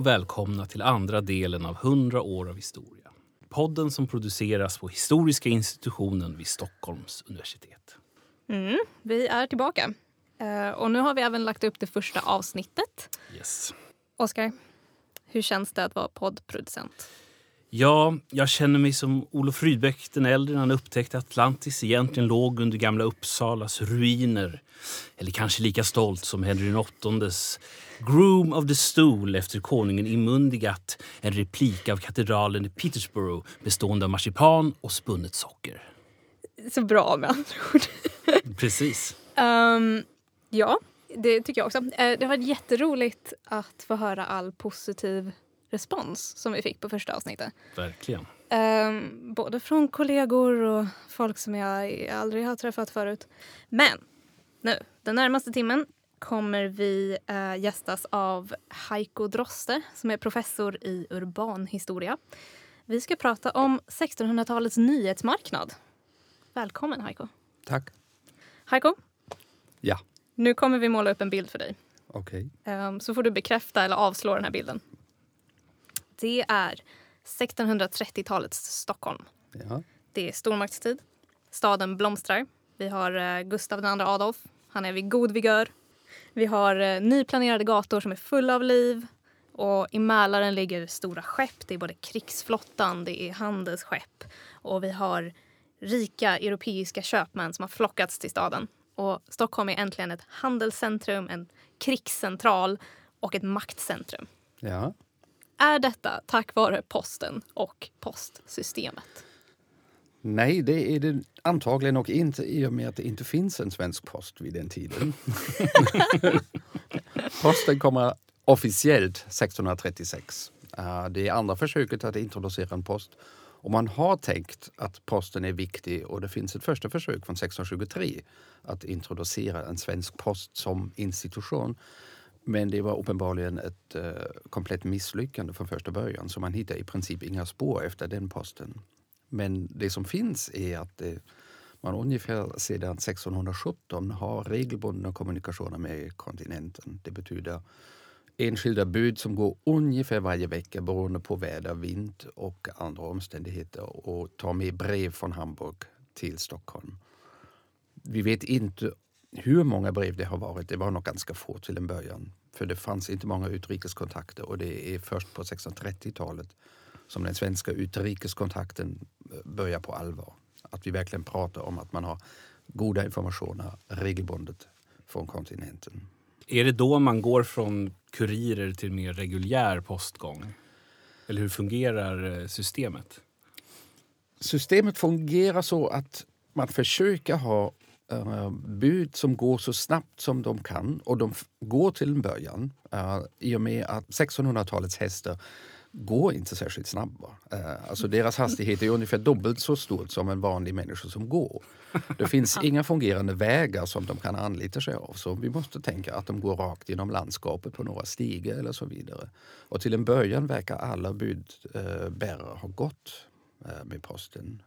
och välkomna till andra delen av 100 år av historia. Podden som produceras på Historiska institutionen vid Stockholms universitet. Mm, vi är tillbaka. Eh, och nu har vi även lagt upp det första avsnittet. Yes. Oskar, hur känns det att vara poddproducent? Ja, jag känner mig som Olof Rydbeck den äldre när han upptäckte att Atlantis egentligen låg under gamla Uppsalas ruiner. Eller kanske lika stolt som Henry VIIIs Groom of the Stool efter konungen Immundigat. En replik av katedralen i Petersburg bestående av marsipan och spunnet socker. Så bra med andra ord. Precis. Um, ja, det tycker jag också. Eh, det var jätteroligt att få höra all positiv respons som vi fick på första avsnittet. Verkligen. Um, både från kollegor och folk som jag aldrig har träffat förut. Men nu, den närmaste timmen kommer vi uh, gästas av Heiko Droste som är professor i urbanhistoria. Vi ska prata om 1600-talets nyhetsmarknad. Välkommen Heiko. Tack. Heiko, Ja, nu kommer vi måla upp en bild för dig. okej. Ehm, så får du bekräfta eller avslå den här bilden. Det är 1630-talets Stockholm. Ja. Det är stormaktstid. Staden blomstrar. Vi har eh, Gustav II Adolf. Han är vid god vigör. Vi har eh, nyplanerade gator som är fulla av liv. Och I Mälaren ligger stora skepp. Det är både krigsflottan, det är handelsskepp och vi har rika europeiska köpmän som har flockats till staden. Och Stockholm är äntligen ett handelscentrum, en krigscentral och ett maktcentrum. ja. Är detta tack vare posten och postsystemet? Nej, det är det antagligen och inte i och med att det inte finns en svensk post vid den tiden. Posten kommer officiellt 1636. Eh, Det är andra försöket att introducera en post. Och man har tänkt att posten är viktig och det finns ett första försök från 1623 att introducera en svensk post som institution. Men det var uppenbarligen ett eh, komplett misslyckande från första början så man hittar i princip inga spår efter den posten. Men det som finns är att det, man ungefär sedan 1617 har regelbundna kommunikationer med kontinenten. Det betyder enskilda bud som går ungefär varje vecka beroende på väder, vind och andra omständigheter och tar med brev från Hamburg till Stockholm. Vi vet inte hur många brev det har varit. Det var nog ganska få till en början. För det fanns inte många utrikeskontakter och det är först på 1630-talet som den svenska utrikeskontakten eh, börjar på allvar. Att vi verkligen pratar om att man har goda informationer regelbundet från kontinenten. Är det då man går från kurirer till mer reguljär postgång? Eller hur fungerar eh, systemet? Systemet fungerar så att man försöker ha eh, bud som går så snabbt som de kan och de går till en början eh, i och med att 1600-talets hästar går inte särskilt snabba. Eh, alltså deras hastighet är ungefär dubbelt så stor som en vanlig människa som går. Det finns inga fungerande vägar som de kan anlita sig av så vi måste tänka att de går rakt genom landskapet på några stigar eller så vidare. Och till en början verkar alla budbärare ha gått med posten.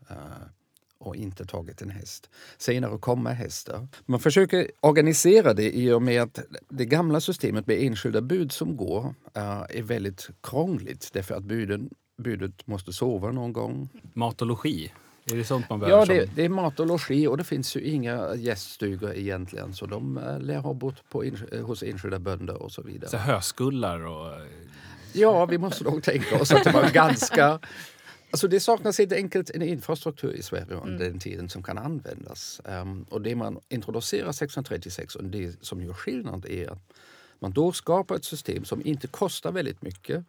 Och inte tagit en häst. Senare kommer hästar. Man försöker organisera det i och med att det gamla systemet med enskilda bud som går eh, är väldigt krångligt därför att buden, budet måste sova någon gång. Mat och logi? Är det sånt man behöver? Ja, det, det är mat och logi och det finns ju inga gäststugor egentligen så de eh, lär ha bott på, eh, hos enskilda bönder och så vidare. Så höskullar och... Ja, vi måste nog tänka oss att det var ganska... Alltså det saknas helt enkelt en infrastruktur i Sverige under den tiden som kan användas. Ehm, och det man introducerar 1636 och det som gör skillnad är att man då skapar ett system som inte kostar väldigt mycket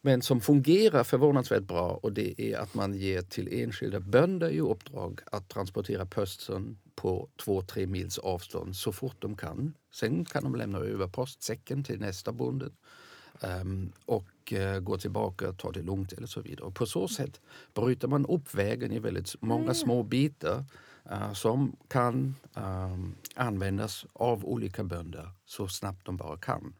men som fungerar förvånansvärt bra och det är att man ger till enskilda bönder i uppdrag att transportera posten på två, tre mils avstånd så fort de kan. Sen kan de lämna över postsäcken till nästa bonde och eh, gå tillbaka och ta det lugnt eller så vidare. Och på så sätt bryter man upp vägen i väldigt många små bitar eh, som kan ehm, användas av olika bönder så snabbt de bara kan.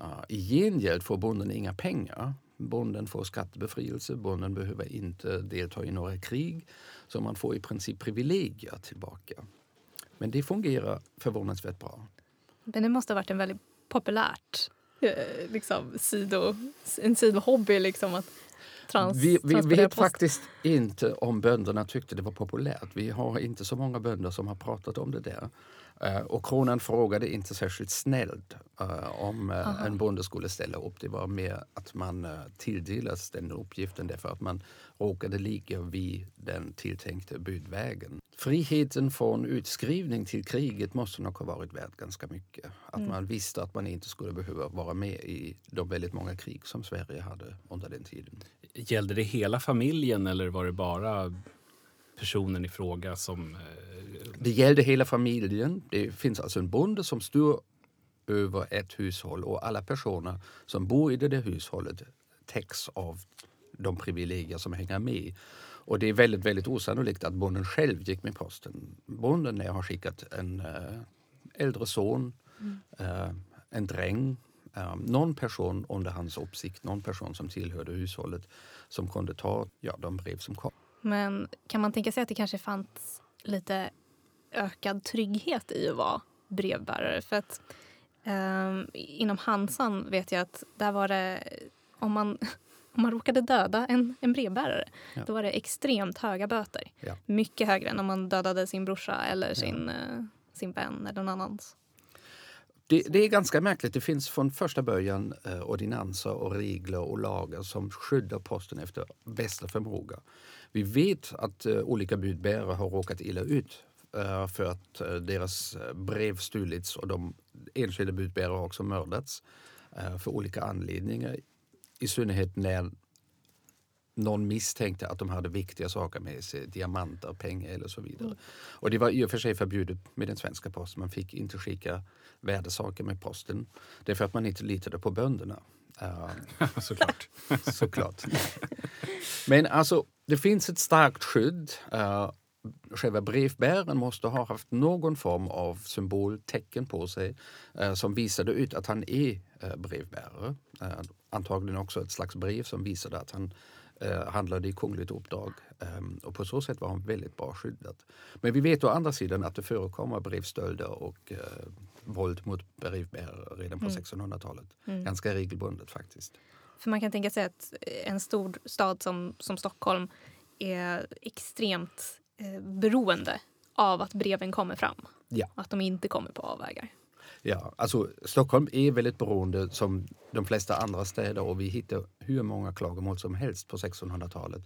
Uh, I gengäld får bonden inga pengar. Bonden får skattebefrielse, bonden behöver inte delta i några krig. Så man får i princip privilegier tillbaka. Men det fungerar förvånansvärt bra. Men det måste ha varit en väldigt populärt eh, liksom, sido, en sidohobby liksom att trans, vi, vi vet post. faktiskt inte om bönderna tyckte det var populärt. Vi har inte så många bönder som har pratat om det där. Eh, och kronan frågade inte särskilt snällt eh, om eh, Aha. en bonde skulle ställa upp. Det var mer att man uh, tilldelas den uppgiften därför att man råkade ligga vid den tilltänkta budvägen. Friheten från utskrivning till kriget måste nog ha varit värd ganska mycket. Att Mm. man visste att man inte skulle behöva vara med i de väldigt många krig som Sverige hade under den tiden. Gällde det hela familjen eller var det bara personen i fråga som... eh, Det gällde hela familjen. Det finns alltså en bonde som styr över ett hushåll och alla personer som bor i det där hushållet täcks av de privilegier som hänger med. Och det är väldigt, väldigt osannolikt att bonden själv gick med posten. Bonden har skickat en äh, äldre son, äh, en dräng, äh, någon person under hans uppsikt, någon person som tillhörde hushållet som kunde ta ja, de brev som kom. Men kan man tänka sig att det kanske fanns lite ökad trygghet i att vara brevbärare? För att ehm, inom Hansan vet jag att där var det om man, om man råkade döda en, en brevbärare Ja. då var det extremt höga böter. Ja. Mycket högre än om man dödade sin brorsa eller sin, eh, sin vän eller någon annans. Det, det är ganska märkligt. Det finns från första början eh, ordinanser och regler och lagar som skyddar posten efter bästa förmåga. Vi vet att eh, olika budbärare har råkat illa ut eh, för att eh, deras eh, brev stulits och de enskilda budbärare har också mördats eh, för olika anledningar. I synnerhet när någon misstänkte att de hade viktiga saker med sig, diamanter, pengar eller så vidare. Och det var i och för sig förbjudet med den svenska posten. Man fick inte skicka värdesaker med posten. Det är för att man inte litade på bönderna. Eh, Såklart. såklart. Men alltså, det finns ett starkt skydd. Uh, själva brevbäraren måste ha haft någon form av symboltecken på sig eh, som visade ut att han är eh, brevbärare. Eh, antagligen också ett slags brev som visade att han eh, handlade i kungligt uppdrag. Ehm, och på så sätt var han väldigt bra skyddad. Men vi vet å andra sidan att det förekommer brevstölder och eh, våld mot brevbärare redan på 1600-talet. Ganska regelbundet faktiskt. För man kan tänka sig att en stor stad som, som Stockholm är extremt eh, beroende av att breven kommer fram. Ja. Att de inte kommer på avvägar. Ja, alltså Stockholm är väldigt beroende som de flesta andra städer och vi hittar hur många klagomål som helst på 1600-talet.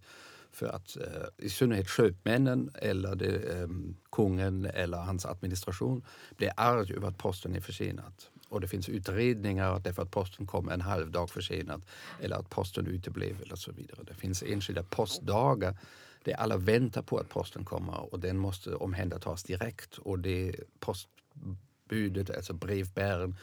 För att eh, i synnerhet köpmännen eller det, eh, kungen eller hans administration blir arg över att posten är försenad. Och det finns utredningar därför att posten kom en halv dag försenad eller att posten uteblev eller så vidare. Det finns enskilda postdagar där alla väntar på att posten kommer och den måste omhändertas direkt. Och det budet, alltså brevbäraren,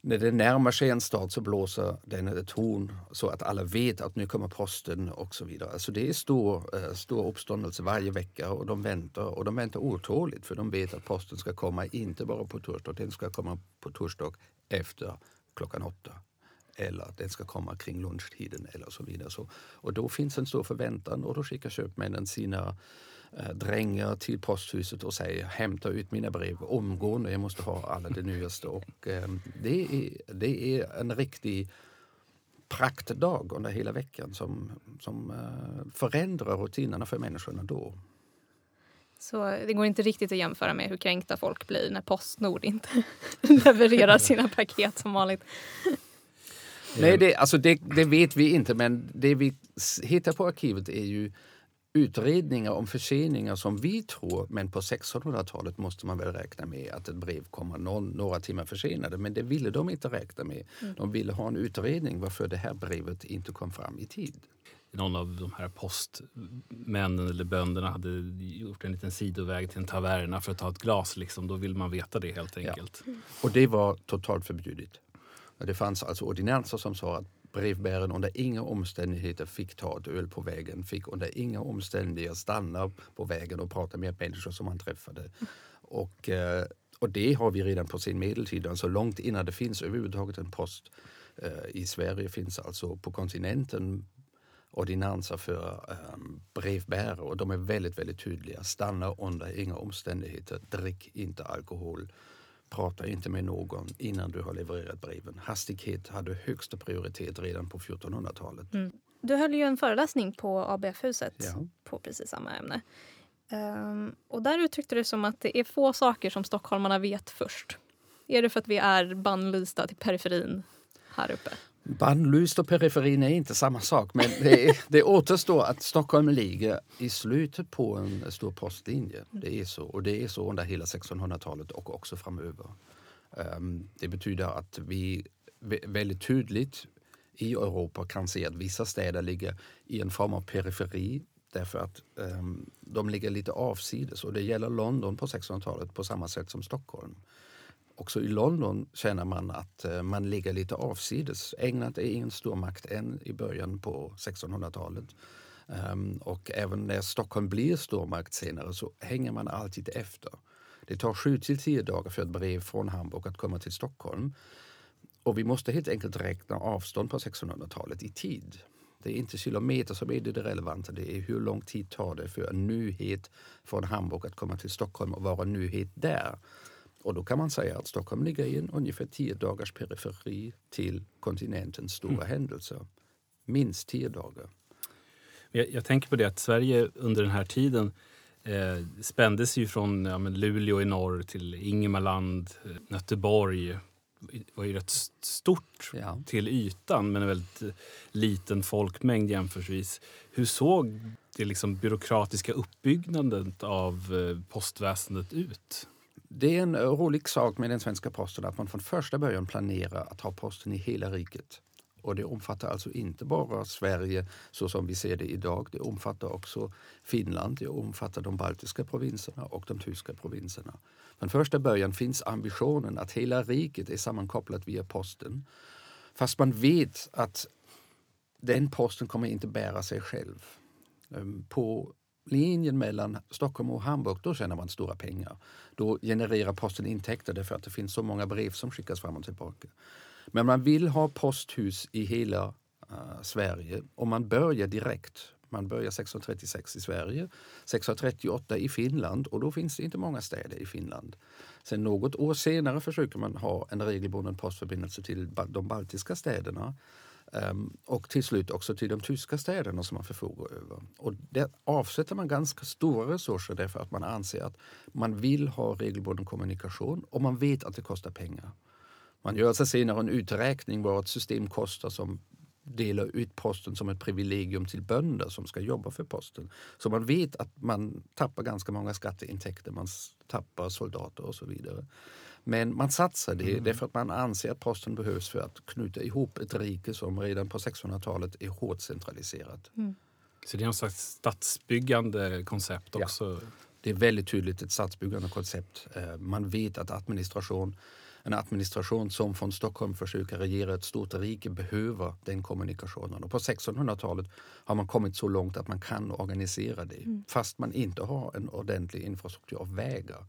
när det närmar sig en stad så blåser den ett horn så att alla vet att nu kommer posten och så vidare. Alltså det är stor, eh, stor uppståndelse varje vecka och de väntar och de väntar otåligt för de vet att posten ska komma inte bara på torsdag, den ska komma på torsdag efter klockan åtta. Eller den ska komma kring lunchtiden eller så vidare. Så, och då finns en stor förväntan och då skickar köpmännen sina eh, drängar till posthuset och säger hämta ut mina brev omgående, jag måste ha alla det nyaste. Och, eh, det, är, det är en riktig praktdag under hela veckan som, som eh, förändrar rutinerna för människorna då. Så det går inte riktigt att jämföra med hur kränkta folk blir när Postnord inte levererar sina paket som vanligt. Nej, det, alltså det, det vet vi inte, men det vi hittar på arkivet är ju utredningar om förseningar som vi tror, men på 1600-talet måste man väl räkna med att ett brev kommer någon, några timmar försenade. Men det ville de inte räkna med. De ville ha en utredning varför det här brevet inte kom fram i tid. Någon av de här postmännen eller bönderna hade gjort en liten sidoväg till en taverna för att ta ett glas. Liksom. Då vill man veta det helt enkelt. Och det var totalt förbjudet. Det fanns alltså ordinanser som sa att brevbäraren under inga omständigheter fick ta ett öl på vägen, fick under inga omständigheter stanna på vägen och prata med människor som han träffade. Och, eh, och det har vi redan på sin medeltid, alltså långt innan det finns överhuvudtaget en post. Eh, I Sverige finns alltså på kontinenten ordinanser för um, brevbärare och de är väldigt, väldigt tydliga. Stanna under inga omständigheter, drick inte alkohol, Prata inte med någon innan du har levererat breven. Hastighet hade högsta prioritet redan på 1400-talet. Mm. Du höll ju en föreläsning på ABF-huset Ja. på precis samma ämne. Ehm, och där uttryckte du som att det är få saker som stockholmarna vet först. Är det för att vi är bannlysta till periferin här uppe? Bannlyst och periferin är inte samma sak men det, det återstår att Stockholm ligger i slutet på en stor postlinje. Det är så och det är så under hela 1600-talet och också framöver. Ehm, det betyder att vi vä- väldigt tydligt i Europa kan se att vissa städer ligger i en form av periferi därför att ehm, de ligger lite avsides och det gäller London på 1600-talet på samma sätt som Stockholm. Också i London känner man att eh, man ligger lite avsides. England är ingen stormakt än i början på 1600-talet. Ehm, och även när Stockholm blir stormakt senare så hänger man alltid efter. Det tar sju till tio dagar för ett brev från Hamburg att komma till Stockholm. Och vi måste helt enkelt räkna avstånd på 1600-talet i tid. Det är inte kilometer som är det relevanta, det är hur lång tid tar det för en nyhet från Hamburg att komma till Stockholm och vara en nyhet där. Och då kan man säga att Stockholm ligger i en ungefär tio dagars periferi till kontinentens stora händelser. Minst tio dagar. Jag, jag tänker på det att Sverige under den här tiden eh, spändes ju från ja, Luleå i norr till Ingemarland, eh, Göteborg. var ju rätt st- stort Ja. till ytan men en väldigt eh, liten folkmängd jämförelsevis. Hur såg det liksom byråkratiska uppbyggnaden av eh, postväsendet ut? Det är en eh, rolig sak med den svenska posten att man från första början planerar att ha posten i hela riket. Och det omfattar alltså inte bara Sverige så som vi ser det idag. Det omfattar också Finland, det omfattar de baltiska provinserna och de tyska provinserna. Från första början finns ambitionen att hela riket är sammankopplat via posten. Fast man vet att den posten kommer inte bära sig själv. Ehm, på linjen mellan Stockholm och Hamburg, då tjänar man stora pengar. Då genererar posten intäkter därför att det finns så många brev som skickas fram och tillbaka. Men man vill ha posthus i hela uh, Sverige och man börjar direkt. Man börjar 1636 i Sverige, 1638 i Finland och då finns det inte många städer i Finland. Sen något år senare försöker man ha en regelbunden postförbindelse till de baltiska städerna. Ehm, och till slut också till de tyska städerna som man förfogar över. Och där avsätter man ganska stora resurser därför att man anser att man vill ha regelbunden kommunikation och man vet att det kostar pengar. Man gör sig senare en uträkning vad ett system kostar som delar ut posten som ett privilegium till bönder som ska jobba för posten. Så man vet att man tappar ganska många skatteintäkter, man tappar soldater och så vidare. Men man satsar det därför att man anser att posten behövs för att knyta ihop ett rike som redan på 1600-talet är hårt centraliserat. Så det är någon slags stadsbyggande koncept Ja. också. Det är väldigt tydligt ett stadsbyggande koncept. Eh, Man vet att administration, en administration som från Stockholm försöker regera ett stort rike behöver den kommunikationen. Och på 1600-talet har man kommit så långt att man kan organisera det fast man inte har en ordentlig infrastruktur av vägar.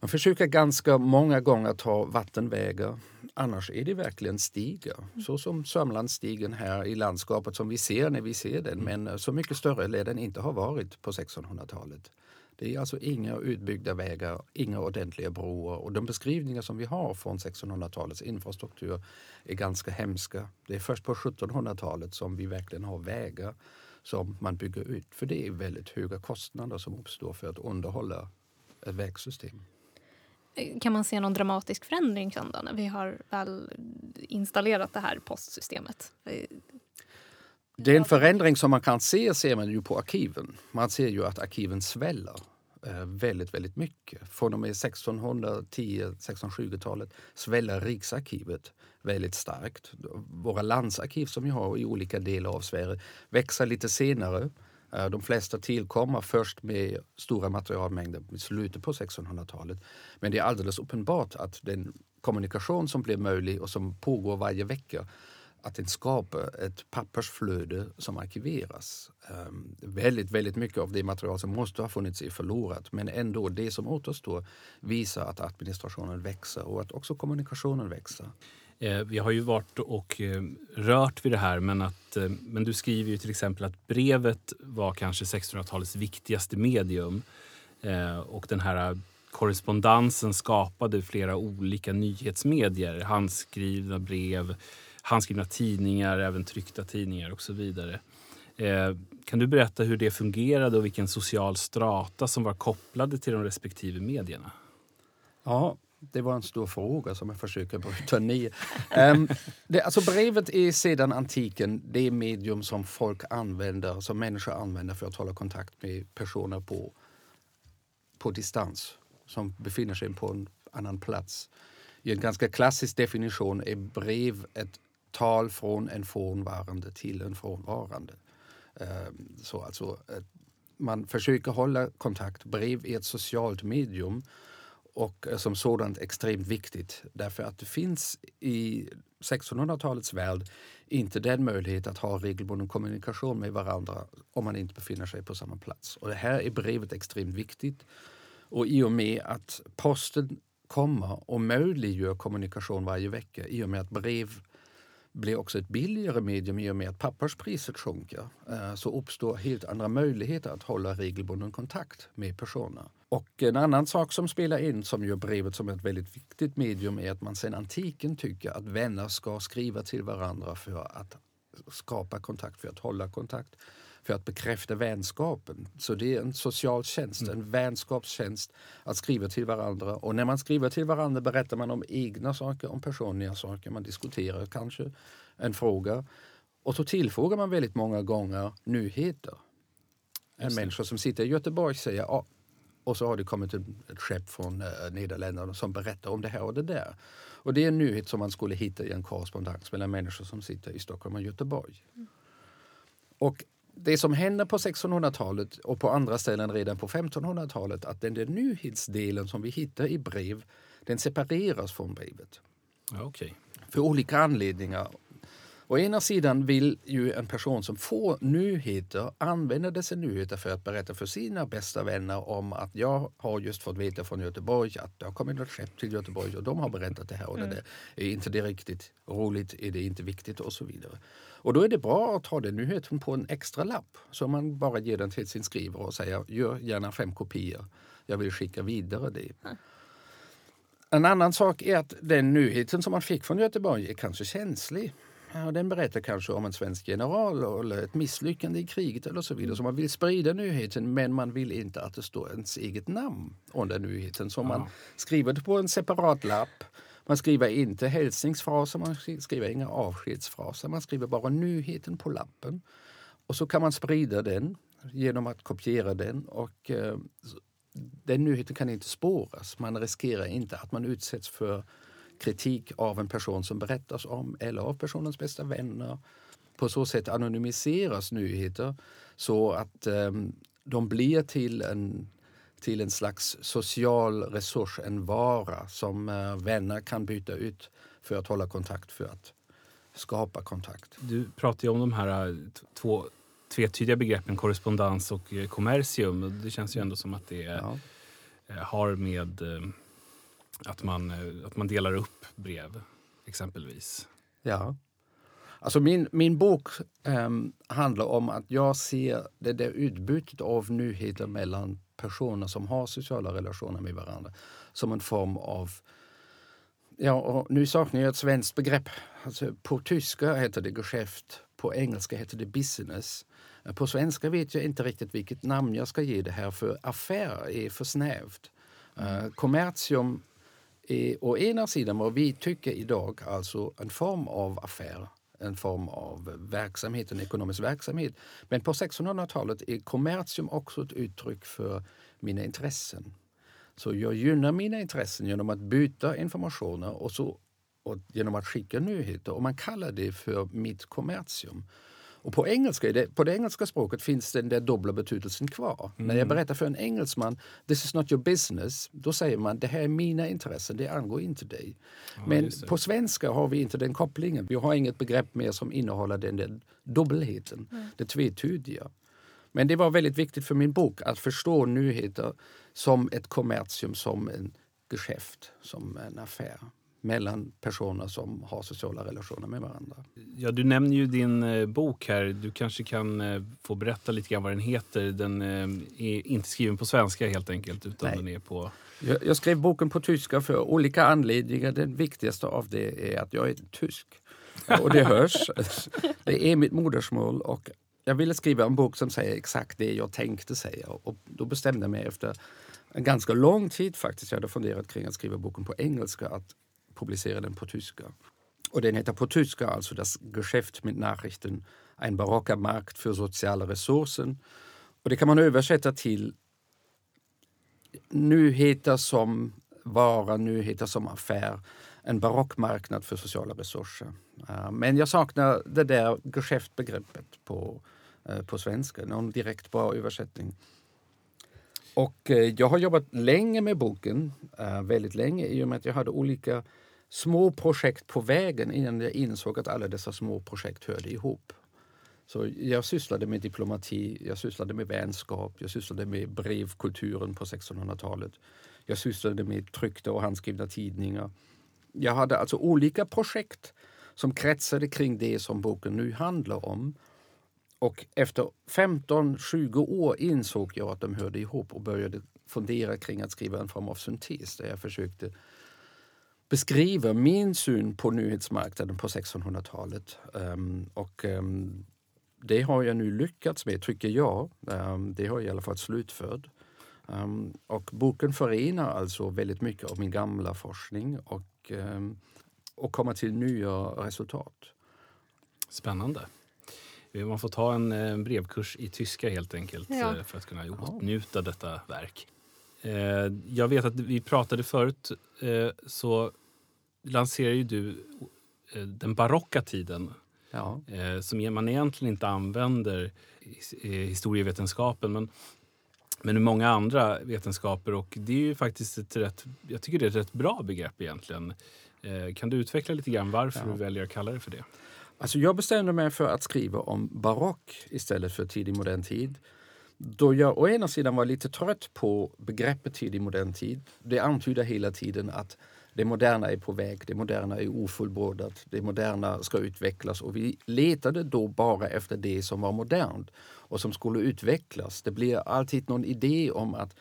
Man försöker ganska många gånger ta vattenvägar. Annars är det verkligen stigar. Så som Sörmlandsstigen här i landskapet som vi ser när vi ser den. Men eh, så mycket större lär den inte ha varit på 1600-talet. Det är alltså inga utbyggda vägar, inga ordentliga broar och de beskrivningar som vi har från 1600-talets infrastruktur är ganska hemska. Det är först på 1700-talet som vi verkligen har vägar som man bygger ut. För det är väldigt höga kostnader som uppstår för att underhålla ett vägsystem. Kan man se någon dramatisk förändring sen då, när vi har väl installerat det här postsystemet? Den förändring som man kan se ser man ju på arkiven. Man ser ju att arkiven sväller eh, väldigt, väldigt mycket. Från och med 1610-1620-talet sväller Riksarkivet väldigt starkt. Våra landsarkiv som vi har i olika delar av Sverige växer lite senare. Eh, de flesta tillkommer först med stora materialmängder i slutet på 1600-talet. Men det är alldeles uppenbart att den kommunikation som blir möjlig och som pågår varje vecka att den skapar ett pappersflöde som arkiveras. Um, väldigt, väldigt mycket av det material som måste ha funnits är förlorat men ändå det som återstår visar att administrationen växer och att också kommunikationen växer. Eh, vi har ju varit och eh, rört vid det här men, att, eh, men du skriver ju till exempel att brevet var kanske 1600-talets viktigaste medium. Och den här korrespondensen skapade flera olika nyhetsmedier. Handskrivna brev, handskrivna tidningar, även tryckta tidningar och så vidare. Kan du berätta hur det fungerade och vilken social strata som var kopplade till de respektive medierna? Ja, det var en stor fråga som jag försöker bryta ner. um, det, alltså brevet är sedan antiken det medium som folk använder, som människor använder för att hålla kontakt med personer på, på distans som befinner sig på en annan plats. I en ganska klassisk definition är brev ett tal från en frånvarande till en frånvarande. Um, så alltså, eh, man försöker hålla kontakt. Brev är ett socialt medium och eh, som sådant extremt viktigt därför att det finns i 1600-talets värld inte den möjlighet att ha regelbunden kommunikation med varandra om man inte befinner sig på samma plats. Och det här är brevet extremt viktigt. Och i och med att posten kommer och möjliggör kommunikation varje vecka, i och med att brev blir också ett billigare medium i och med att papperspriset sjunker eh, så uppstår helt andra möjligheter att hålla regelbunden kontakt med personer. Och en annan sak som spelar in som gör brevet som ett väldigt viktigt medium är att man sedan antiken tycker att vänner ska skriva till varandra för att skapa kontakt, för att hålla kontakt, för att bekräfta vänskapen. Så det är en social tjänst, mm. en vänskapstjänst att skriva till varandra. Och när man skriver till varandra berättar man om egna saker, om personliga saker. Man diskuterar kanske en fråga. Och så tillfrågar man väldigt många gånger nyheter. En människa som sitter i Göteborg säger och så har det kommit ett, skepp från eh, Nederländerna som berättar om det här och det där. Och det är en nyhet som man skulle hitta i en korrespondens mellan människor som sitter i Stockholm och Göteborg. Mm. Och det som hände på 1600-talet och på andra ställen redan på 1500-talet att den där nyhetsdelen som vi hittar i brev, den separeras från brevet. okay. För olika anledningar. Å ena sidan vill ju en person som får nyheter använda dessa nyheter för att berätta för sina bästa vänner om att jag har just fått veta från Göteborg att det har kommit ett skepp till Göteborg och de har berättat det här och mm. det där. Är inte det riktigt roligt? Är det inte viktigt? Och så vidare. Och då är det bra att ha den nyheten på en extra lapp så man bara ger den till sin skrivare och säger gör gärna fem kopior. Jag vill skicka vidare det. Mm. En annan sak är att den nyheten som man fick från Göteborg är kanske känslig. Ja, den berättar kanske om en svensk general eller ett misslyckande i kriget eller så vidare. Så man vill sprida nyheten men man vill inte att det står ens eget namn under nyheten. Så ja. man skriver det på en separat lapp. Man skriver inte hälsningsfraser, man skriver inga avskedsfraser. Man skriver bara nyheten på lappen. Och så kan man sprida den genom att kopiera den. Och eh, den nyheten kan inte spåras. Man riskerar inte att man utsätts för kritik av en person som berättas om eller av personens bästa vänner. På så sätt anonymiseras nyheter så att eh, de blir till en, till en slags social resurs, en vara som eh, vänner kan byta ut för att hålla kontakt, för att skapa kontakt. Du pratar ju om de här eh, två tvetydiga begreppen korrespondens och eh, kommersium. Det känns ju ändå som att det ja. Har med att man, eh, att man delar upp brev, exempelvis. Ja. Alltså min, min bok um, handlar om att jag ser det där utbytet av nyheter mellan personer som har sociala relationer med varandra som en form av Ja, nu saknar jag ett svenskt begrepp. Alltså, på tyska heter det geschäft, på engelska heter det business. På svenska vet jag inte riktigt vilket namn jag ska ge det här för affär är för snävt. Eh, mm. Uh, kommertium är å ena sidan vad vi tycker idag, alltså en form av affär en form av verksamhet, en ekonomisk verksamhet. Men på 1600-talet är kommersium också ett uttryck för mina intressen. Så jag gynnar mina intressen genom att byta informationer och, så, och genom att skicka nyheter. Och man kallar det för mitt kommersium. Och på, engelska, det, på det engelska språket finns den där dubbla betydelsen kvar. Mm. När jag berättar för en engelsman “this is not your business” då säger man “det här är mina intressen, det angår inte dig”. Ja, Men på svenska har vi inte den kopplingen. Vi har inget begrepp mer som innehåller den där dubbelheten, mm. det tvetydiga. Men det var väldigt viktigt för min bok att förstå nyheter som ett kommersium, som en geschäft, som en affär. Mellan personer som har sociala relationer med varandra. Ja, du nämner ju din eh, bok här. Du kanske kan eh, få berätta lite grann vad den heter. Den eh, är inte skriven på svenska helt enkelt utan Nej. den är på... Jag, jag skrev boken på tyska för olika anledningar. Den viktigaste av det är att jag är tysk. Och det hörs. Det är mitt modersmål och jag ville skriva en bok som säger exakt det jag tänkte säga. Och då bestämde jag mig efter en ganska lång tid faktiskt, jag hade funderat kring att skriva boken på engelska, att publicera den på tyska. Och den heter på tyska alltså Das Geschäft mit Nachrichten, ein barocker Markt für soziale Ressourcen. Och det kan man översätta till nyheter som vara, nyheter som affär. En barock marknad för sociala resurser. Eh, men jag saknar det där geschäftbegreppet på, eh, på svenska, någon direkt bra översättning. Och eh, jag har jobbat länge med boken, väldigt länge, i och med att jag hade olika små projekt på vägen innan jag insåg att alla dessa små projekt hörde ihop. Så jag sysslade med diplomati, jag sysslade med vänskap, jag sysslade med brevkulturen på 1600-talet. Jag sysslade med tryckta och handskrivna tidningar. Jag hade alltså olika projekt som kretsade kring det som boken nu handlar om. Och efter 15-20 år insåg jag att de hörde ihop och började fundera kring att skriva en form av syntes där jag försökte beskriva min syn på nyhetsmarknaden på 1600-talet. Um, och um, det har jag nu lyckats med, tycker jag. Um, det har jag i alla fall slutfört. Um, och boken förenar alltså väldigt mycket av min gamla forskning och, um, och kommer till nya resultat. Spännande. Man får ta en eh, brevkurs i tyska helt enkelt ja. Eh, för att kunna åtnjuta detta verk. Eh, jag vet att vi pratade förut så lanserar ju du den barocka tiden ja. som man egentligen inte använder i historievetenskapen. Men men i många andra vetenskaper. Och det är ju faktiskt ett rätt, jag tycker det är ett rätt bra begrepp egentligen. Eh, kan du utveckla lite grann varför ja. du väljer att kalla det för det? Alltså jag bestämde mig för att skriva om barock istället för tidig modern tid. Då jag å ena sidan var lite trött på begreppet tidig modern tid. Det antyder hela tiden att det moderna är på väg, det moderna är ofullbordat, det moderna ska utvecklas och vi letade då bara efter det som var modernt och som skulle utvecklas. Det blir alltid någon idé om att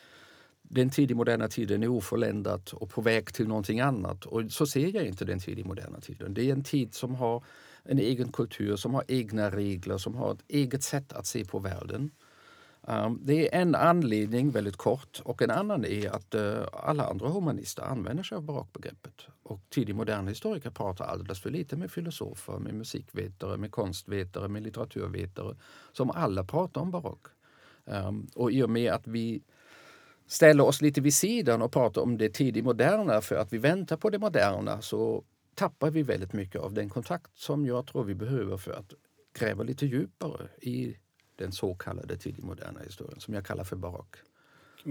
den tidig moderna tiden är oförländat och på väg till någonting annat. Och så ser jag inte den tidig moderna tiden. Det är en tid som har en egen kultur, som har egna regler, som har ett eget sätt att se på världen. Ehm, det är en anledning, väldigt kort, och en annan är att eh, alla andra humanister använder sig av barockbegreppet. Och tidig moderna historiker pratar alldeles för lite med filosofer, med musikvetare, med konstvetare, med litteraturvetare som alla pratar om barock. Ehm, och i och med att vi ställer oss lite vid sidan och pratar om det tidig moderna för att vi väntar på det moderna så tappar vi väldigt mycket av den kontakt som jag tror vi behöver för att gräva lite djupare i den så kallade tidig moderna historien som jag kallar för barock.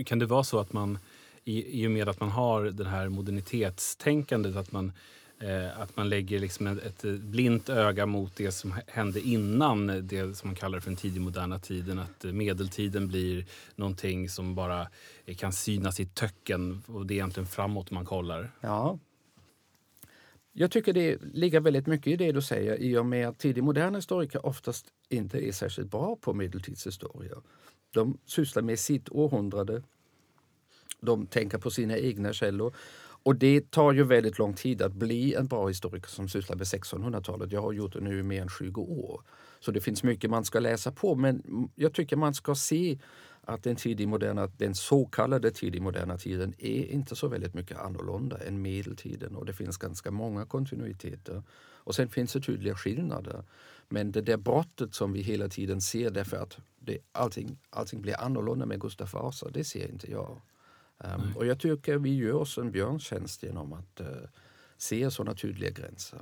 Kan det vara så att man i, i och med att man har det här modernitetstänkandet att man, eh, att man lägger liksom ett, ett blint öga mot det som hände innan det som man kallar för den tidig moderna tiden. Att medeltiden blir någonting som bara kan synas i töcken och det är egentligen framåt man kollar. Ja, jag tycker det ligger väldigt mycket i det du säger i och med att tidig moderna historiker oftast inte är särskilt bra på medeltidshistoria. De sysslar med sitt århundrade. De tänker på sina egna källor. Och det tar ju väldigt lång tid att bli en bra historiker som sysslar med 1600-talet. Jag har gjort det nu i mer än 20 år. Så det finns mycket man ska läsa på men jag tycker man ska se att den, tidig moderna, den så kallade tidig moderna tiden är inte så väldigt mycket annorlunda än medeltiden och det finns ganska många kontinuiteter. Och sen finns det tydliga skillnader. Men det där brottet som vi hela tiden ser därför att det, allting, allting blir annorlunda med Gustav Vasa, det ser inte jag. Um, och jag tycker vi gör oss en björntjänst genom att uh, se sådana tydliga gränser.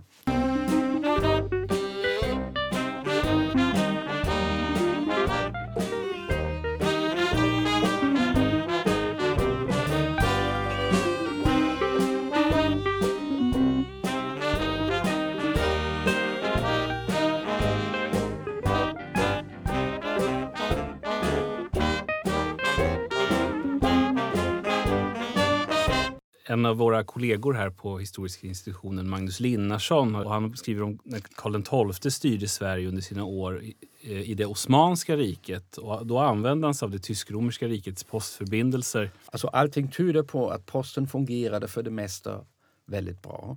En av våra kollegor här på Historiska institutionen, Magnus Linnarsson, och han skriver om när Karl XII styrde Sverige under sina år eh, i, det Osmanska riket. Och då använde han sig av det tysk-romerska rikets postförbindelser. Alltså allting tyder på att posten fungerade för det mesta väldigt bra.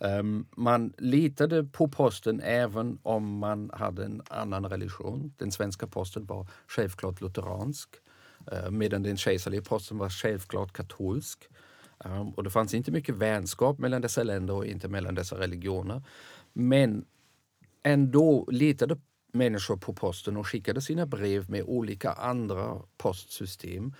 Um, man litade på posten även om man hade en annan religion. Den svenska posten var självklart lutheransk eh, medan den kejserliga posten var självklart katolsk. Ehm, och det fanns inte mycket vänskap mellan dessa länder och inte mellan dessa religioner. Men ändå litade människor på posten och skickade sina brev med olika andra postsystem.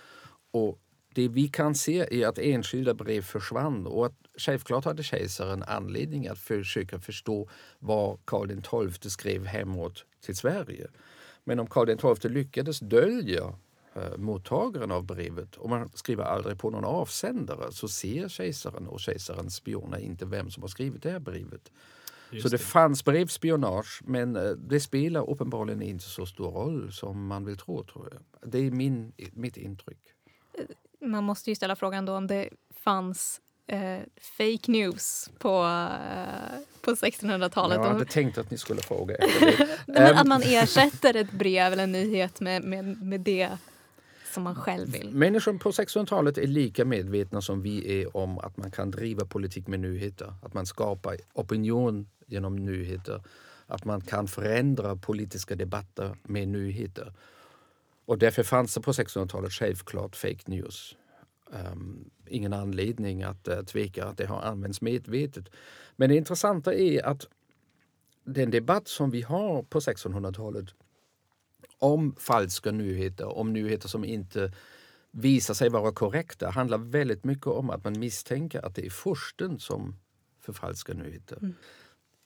Och det vi kan se är att enskilda brev försvann och att självklart hade kejsaren anledning att försöka förstå vad Karl XII skrev hemåt till Sverige. Men om Karl XII lyckades dölja mottagaren av brevet och man skriver aldrig på någon avsändare så ser kejsaren och kejsarens spioner inte vem som har skrivit det här brevet. Just så det, det fanns brevspionage men eh, det spelar uppenbarligen inte så stor roll som man vill tro. Tror jag. Det är min, mitt intryck. Man måste ju ställa frågan då om det fanns eh, fake news på, eh, på 1600-talet. Jag hade tänkt att ni skulle fråga efter det. att man ersätter ett brev eller en nyhet med, med, med det som man själv vill. Människor på 1600-talet är lika medvetna som vi är om att man kan driva politik med nyheter. Att man skapar opinion genom nyheter. Att man kan förändra politiska debatter med nyheter. Och därför fanns det på 1600-talet självklart fake news. Um, ingen anledning att uh, tveka att det har använts medvetet. Men det intressanta är att den debatt som vi har på 1600-talet om falska nyheter, om nyheter som inte visar sig vara korrekta handlar väldigt mycket om att man misstänker att det är fursten som förfalskar nyheter. Mm.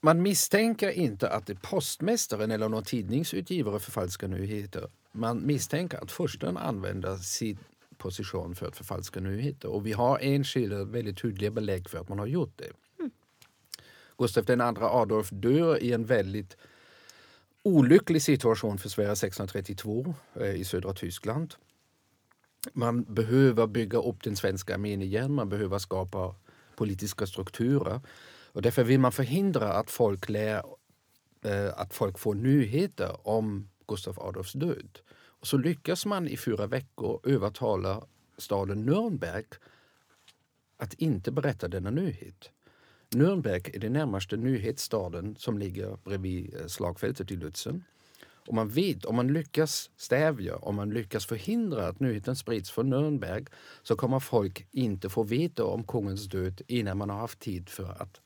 Man misstänker inte att det är postmästaren eller någon tidningsutgivare förfalskar nyheter. Man misstänker att fursten använder sin position för att förfalska nyheter. Och vi har enskilda väldigt tydliga belägg för att man har gjort det. Mm. Gustav II Adolf dör i en väldigt olycklig situation för Sverige 1632 eh, i södra Tyskland. Man behöver bygga upp den svenska armén igen, man behöver skapa politiska strukturer. Och därför vill man förhindra att folk, lär, eh, att folk får nyheter om Gustav Adolfs död. Och så lyckas man i fyra veckor övertala staden Nürnberg att inte berätta denna nyhet. Nürnberg är den närmaste nyhetsstaden som ligger bredvid eh, slagfältet i Lützen. Och man vet, om man lyckas stävja, om man lyckas förhindra att nyheten sprids från Nürnberg så kommer folk inte få veta om kungens död innan man har haft tid för att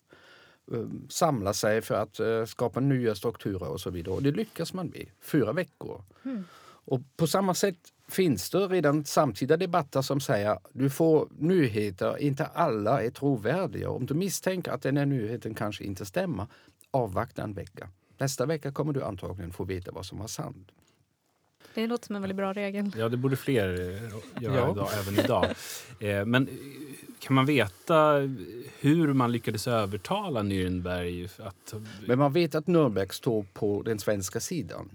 um, samla sig, för att uh, skapa nya strukturer och så vidare. Och det lyckas man med. Fyra veckor. Mm. Och på samma sätt finns det redan samtida debatter som säger att du får nyheter, inte alla är trovärdiga. Om du misstänker att den här nyheten kanske inte stämmer, avvakta en vecka. Nästa vecka kommer du antagligen få veta vad som var sant. Det låter som en väldigt bra regel. Ja, det borde fler eh, göra ja. idag, även idag. Eh, men eh, kan man veta hur man lyckades övertala Nürnberg? Att... Men man vet att Nürnberg står på den svenska sidan.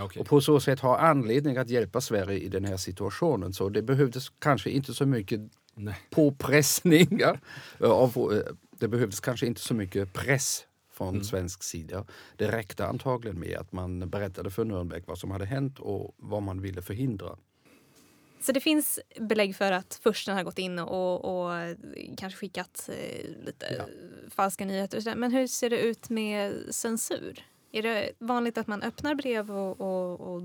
Okay. Och på så sätt har anledning att hjälpa Sverige i den här situationen. Så det behövdes kanske inte så mycket Nej. påpressningar. Det behövdes kanske inte så mycket press från mm. svensk sida. Det räckte antagligen med att man berättade för Nürnberg vad som hade hänt och vad man ville förhindra. Så det finns belägg för att försten har gått in och, och kanske skickat eh, lite ja. falska nyheter. Men hur ser det ut med censur? Är det vanligt att man öppnar brev och, och, och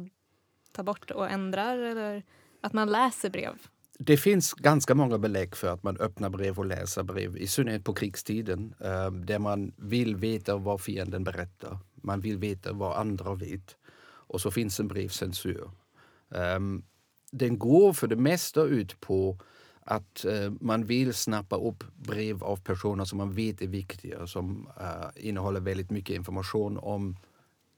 tar bort och ändrar eller att man läser brev? Det finns ganska många belägg för att man öppnar brev och läser brev, i synnerhet på krigstiden, ehm, där man vill veta vad fienden berättar. Man vill veta vad andra vet. Och så finns en brevcensur. Ehm, den går för det mesta ut på att eh, man vill snappa upp brev av personer som man vet är viktiga, som uh, innehåller väldigt mycket information om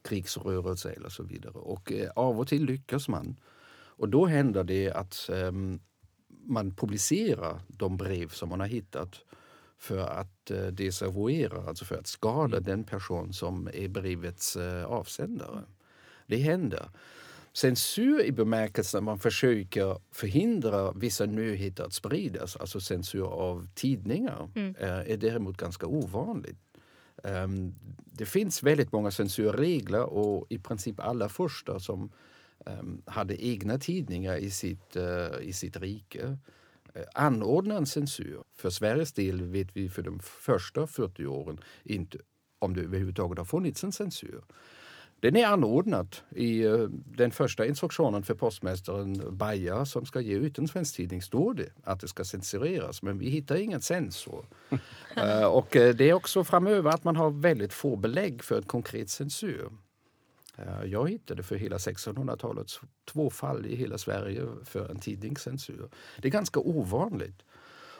krigsrörelse eller så vidare. Och uh, av och till lyckas man. Och då händer det att um, man publicerar de brev som man har hittat för att uh, desavouera, alltså för att skada mm. den person som är brevets uh, avsändare. Det händer. Censur i bemärkelsen att man försöker förhindra vissa nyheter att spridas, alltså censur av tidningar, Mm. eh, är däremot ganska ovanligt. Ehm, Det finns väldigt många censurregler och i princip alla första som ehm, hade egna tidningar i sitt, eh, i sitt rike eh, anordnar en censur. För Sveriges del vet vi för de första 40 åren inte om det överhuvudtaget har funnits en censur. Den är anordnad i eh, den första instruktionen för postmästaren Baja som ska ge ut en svensk tidning står det att det ska censureras men vi hittar ingen censur. Eh, och eh, det är också framöver att man har väldigt få belägg för en konkret censur. Jag hittade för hela 1600-talet två fall i hela Sverige för en tidningscensur. Det är ganska ovanligt.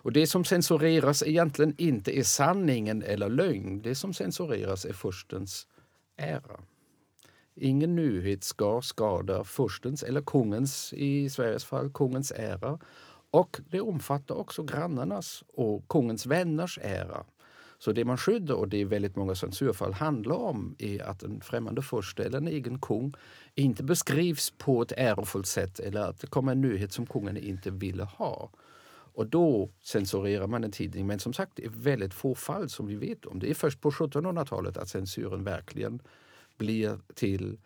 Och det som censureras egentligen inte är sanningen eller lögn. Det som censureras är förstens ära. Ingen nyhet ska skada förstens eller kungens, i Sveriges fall, kungens ära. Och det omfattar också grannarnas och kungens vänners ära. Så det man skyddar, och det väldigt många censurfall handlar om, är att en främmande furste eller en egen kung inte beskrivs på ett ärofullt sätt eller att det kommer en nyhet som kungen inte ville ha. Och då censurerar man en tidning. Men som sagt, det är väldigt få fall som vi vet om. Det är först på 1700-talet att censuren verkligen blir till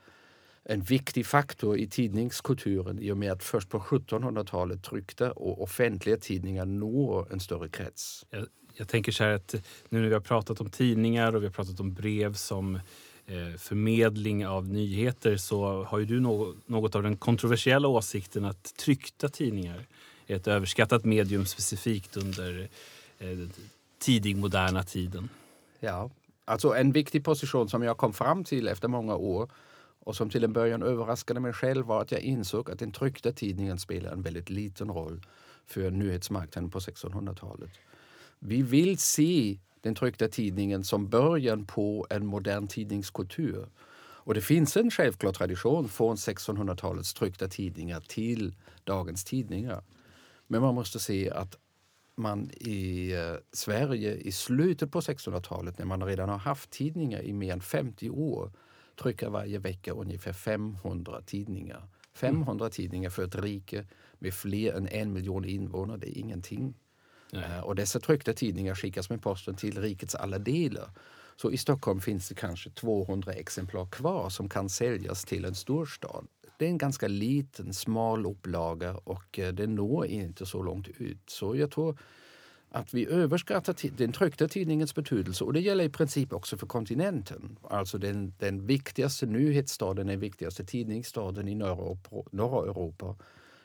en viktig faktor i tidningskulturen i och med att först på 1700-talet tryckta och offentliga tidningar når en större krets. Jag, jag tänker så här att nu när vi har pratat om tidningar och vi har pratat om brev som eh, förmedling av nyheter så har ju du nå- något av den kontroversiella åsikten att tryckta tidningar är ett överskattat medium specifikt under eh, tidig moderna tiden. Ja, alltså en viktig position som jag kom fram till efter många år och som till en början överraskade mig själv var att jag insåg att den tryckta tidningen spelar en väldigt liten roll för nyhetsmarknaden på 1600-talet. Vi vill se den tryckta tidningen som början på en modern tidningskultur. Och det finns en självklar tradition från 1600-talets tryckta tidningar till dagens tidningar. Men man måste se att man i eh, Sverige i slutet på 1600-talet när man redan har haft tidningar i mer än 50 år trycker varje vecka ungefär 500 tidningar. 500 tidningar för ett rike med fler än en miljon invånare, det är ingenting. Eh, Och dessa tryckta tidningar skickas med posten till rikets alla delar. Så i Stockholm finns det kanske 200 exemplar kvar som kan säljas till en storstad. Det är en ganska liten, smal upplaga och eh, det når inte så långt ut. Så jag tror att vi överskattar den tryckta tidningens betydelse och det gäller i princip också för kontinenten. Alltså den, den viktigaste nyhetsstaden, den viktigaste tidningsstaden i norra, norra Europa,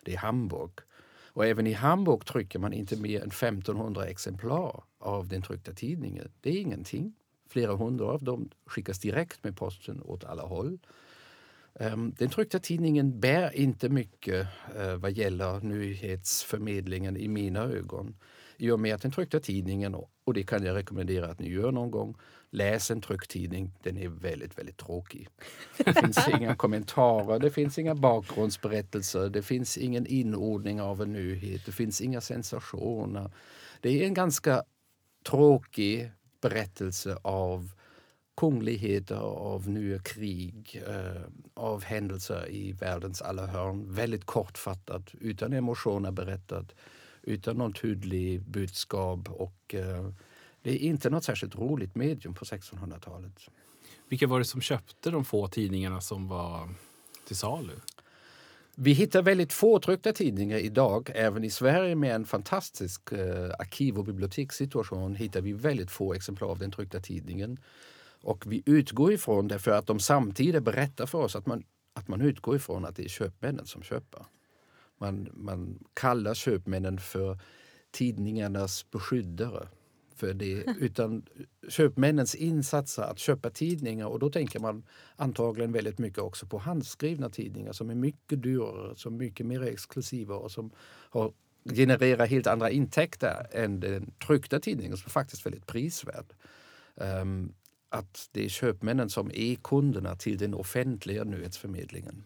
det är Hamburg. Och även i Hamburg trycker man inte mer än 1500 exemplar av den tryckta tidningen. Det är ingenting. Flera hundra av dem skickas direkt med posten åt alla håll. Ehm, Den tryckta tidningen bär inte mycket eh, vad gäller nyhetsförmedlingen i mina ögon. I och med att den tryckta tidningen, och det kan jag rekommendera att ni gör någon gång, läs en tryckt tidning. Den är väldigt, väldigt tråkig. Det finns inga kommentarer, det finns inga bakgrundsberättelser, det finns ingen inordning av en nyhet, det finns inga sensationer. Det är en ganska tråkig berättelse av kungligheter, av nya krig, eh, av händelser i världens alla hörn. Väldigt kortfattat, utan emotioner berättat, utan någon tydlig budskap. Och, eh, det är inte något särskilt roligt medium på 1600-talet. Vilka var det som köpte de få tidningarna som var till salu? Vi hittar väldigt få tryckta tidningar idag. Även i Sverige med en fantastisk eh, arkiv och bibliotekssituation hittar vi väldigt få exemplar av den tryckta tidningen. Och vi utgår ifrån det för att de samtidigt berättar för oss att man, att man utgår ifrån att det är köpmännen som köper. Man, man kallar köpmännen för tidningarnas beskyddare. För det, utan köpmännens insatser att köpa tidningar och då tänker man antagligen väldigt mycket också på handskrivna tidningar som är mycket dyrare, som är mycket mer exklusiva och som har, genererar helt andra intäkter än den tryckta tidningen som är faktiskt väldigt prisvärd. Ehm, att det är köpmännen som är kunderna till den offentliga nyhetsförmedlingen.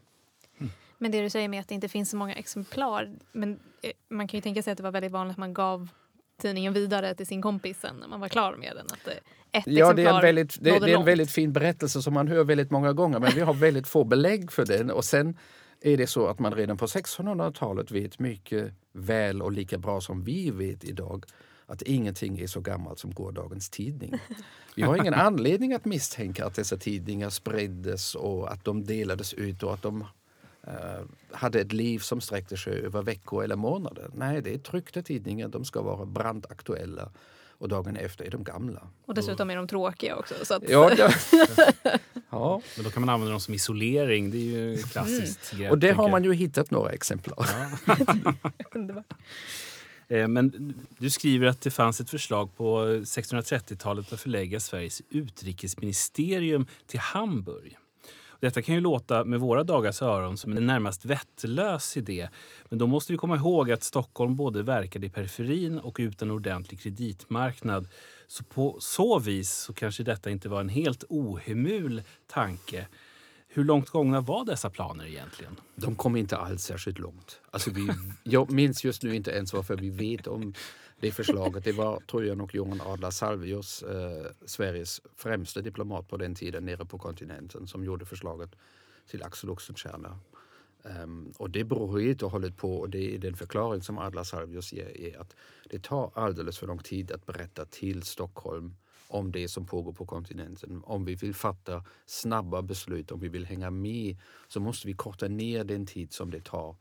Men det du säger med att det inte finns så många exemplar. Men eh, man kan ju tänka sig att det var väldigt vanligt att man gav tidningen vidare till sin kompis sen när man var klar med den. Att eh, ett Ja, det är, en väldigt, det, det är en väldigt fin berättelse som man hör väldigt många gånger men vi har väldigt få belägg för den. Och sen är det så att man redan på 1600-talet vet mycket väl och lika bra som vi vet idag att ingenting är så gammalt som gårdagens tidning. Vi har ingen anledning att misstänka att dessa tidningar spriddes och att de delades ut och att de eh, hade ett liv som sträckte sig över veckor eller månader. Nej, det är tryckta tidningar. De ska vara brandaktuella och dagen efter är de gamla. Och dessutom är de tråkiga också. Så att... Ja, det, ja. Men då kan man använda dem som isolering. Det är ju klassiskt grepp, och det har man ju hittat några exemplar. Underbart. Eh, Eh, men du skriver att det fanns ett förslag på 1630-talet att förlägga Sveriges utrikesministerium till Hamburg. Detta kan ju låta med våra dagars öron som en närmast vettlös idé. Men då måste vi komma ihåg att Stockholm både verkade i periferin och utan ordentlig kreditmarknad. Så på så vis så kanske detta inte var en helt ohemul tanke. Hur långt gångna var dessa planer egentligen? De kom inte alls särskilt långt. Alltså vi, jag minns just nu inte ens varför vi vet om det förslaget. Det var, Trojan och Johan Adler Salvius, eh, Sveriges främste diplomat på den tiden nere på kontinenten, som gjorde förslaget till Axel Oxenstierna. Um, och det beror helt och hållet på, och det är den förklaring som Adler Salvius ger, är att det tar alldeles för lång tid att berätta till Stockholm om det som pågår på kontinenten. Om vi vill fatta snabba beslut, om vi vill hänga med, så måste vi korta ner den tid som det tar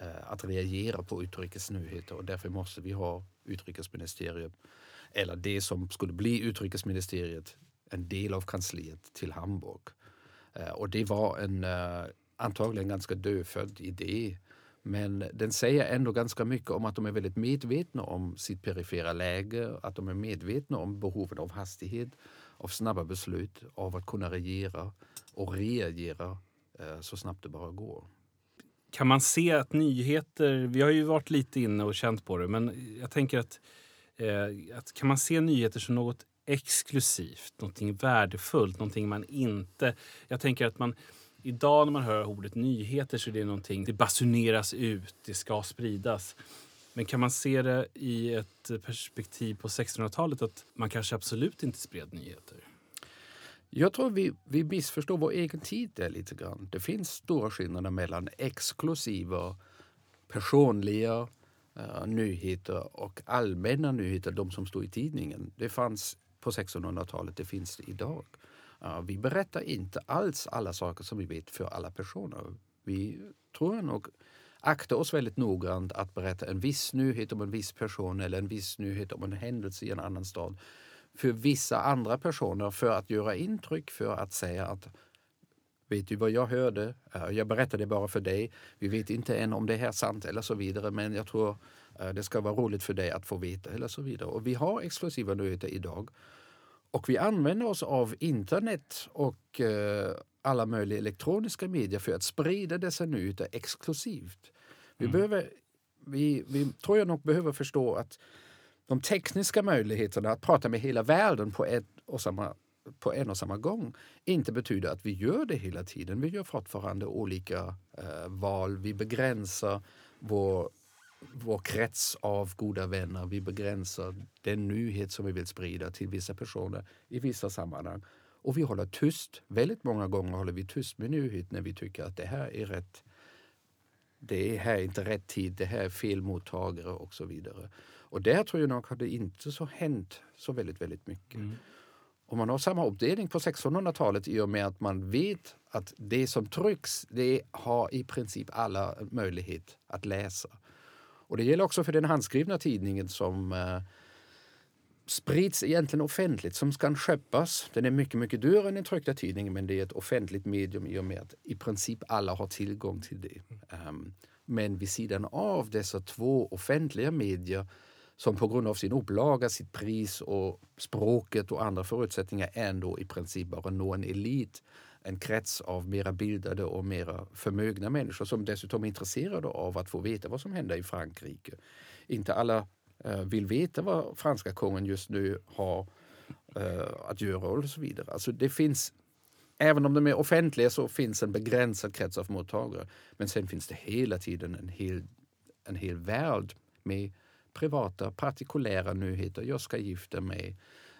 eh, att reagera på utrikesnyheter och därför måste vi ha utrikesministeriet, eller det som skulle bli utrikesministeriet, en del av kansliet till Hamburg. Eh, och det var en eh, antagligen ganska dödfödd idé. Men den säger ändå ganska mycket om att de är väldigt medvetna om sitt perifera läge, att de är medvetna om behovet av hastighet, av snabba beslut, av att kunna regera och reagera eh, så snabbt det bara går. Kan man se att nyheter, vi har ju varit lite inne och känt på det, men jag tänker att, eh, att kan man se nyheter som något exklusivt, någonting värdefullt, någonting man inte... Jag tänker att man idag när man hör ordet nyheter så är det någonting, det basuneras ut, det ska spridas. Men kan man se det i ett perspektiv på 1600-talet att man kanske absolut inte spred nyheter? Jag tror vi, vi missförstår vår egen tid där lite grann. Det finns stora skillnader mellan exklusiva, personliga uh, nyheter och allmänna nyheter, de som står i tidningen. Det fanns på 1600-talet, det finns det idag. Vi berättar inte alls alla saker som vi vet för alla personer. Vi tror jag nog aktar oss väldigt noggrant att berätta en viss nyhet om en viss person eller en viss nyhet om en händelse i en annan stad för vissa andra personer för att göra intryck, för att säga att Vet du vad jag hörde? Jag berättade det bara för dig. Vi vet inte än om det här är sant eller så vidare men jag tror eh, det ska vara roligt för dig att få veta eller så vidare. Och vi har exklusiva nyheter idag. Och vi använder oss av internet och eh, alla möjliga elektroniska medier för att sprida dessa nyheter exklusivt. Vi, behöver, vi, vi tror jag nog behöver förstå att de tekniska möjligheterna att prata med hela världen på, ett och samma, på en och samma gång inte betyder att vi gör det hela tiden. Vi gör fortfarande olika eh, val. Vi begränsar vår vår krets av goda vänner. Vi begränsar den nyhet som vi vill sprida till vissa personer i vissa sammanhang. Och vi håller tyst. Väldigt många gånger håller vi tyst med nyhet när vi tycker att det här är rätt. Det här är inte rätt tid, det här är fel mottagare och så vidare. Och där tror jag nog har det inte så hänt så väldigt, väldigt mycket. Och man har samma uppdelning på 1600-talet i och med att man vet att det som trycks, det har i princip alla möjlighet att läsa. Och det gäller också för den handskrivna tidningen som eh, sprids egentligen offentligt, som kan köpas. Den är mycket, mycket dyrare än den tryckta tidningen men det är ett offentligt medium i och med att i princip alla har tillgång till det. Um, men vid sidan av dessa två offentliga medier som på grund av sin upplaga, sitt pris och språket och andra förutsättningar ändå i princip bara når en elit en krets av mera bildade och mera förmögna människor som dessutom är intresserade av att få veta vad som händer i Frankrike. Inte alla eh, vill veta vad franska kungen just nu har eh, att göra och så vidare. Alltså det finns, även om de är offentliga så finns en begränsad krets av mottagare. Men sen finns det hela tiden en hel, en hel värld med privata, partikulära nyheter. Jag ska gifta mig.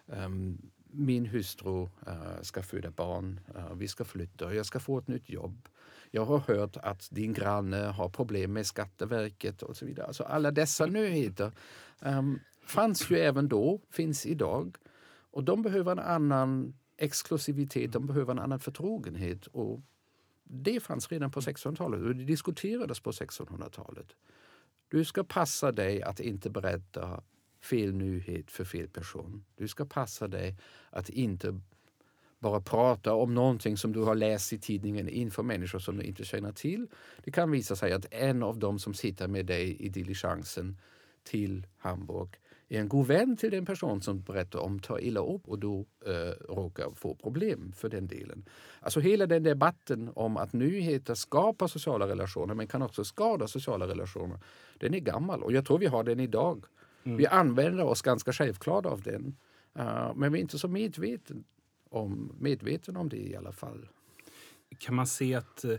Um, min hustru uh, ska föda barn, uh, vi ska flytta, jag ska få ett nytt jobb. Jag har hört att din granne har problem med Skatteverket och så vidare. Alltså alla dessa nyheter um, fanns ju även då, finns idag. Och de behöver en annan exklusivitet, de behöver en annan förtrogenhet. Och det fanns redan på 1600-talet och det diskuterades på 1600-talet. Du ska passa dig att inte berätta fel nyhet för fel person. Du ska passa dig att inte bara prata om någonting som du har läst i tidningen inför människor som du inte känner till. Det kan visa sig att en av dem som sitter med dig i diligensen till Hamburg är en god vän till den person som berättar om tar illa upp och då eh, råkar få problem för den delen. Alltså hela den debatten om att nyheter skapar sociala relationer men kan också skada sociala relationer. Den är gammal och jag tror vi har den idag. Mm. Vi använder oss ganska självklart av den. Uh, men vi är inte så medveten om, medveten om det i alla fall. Kan man se att, eh,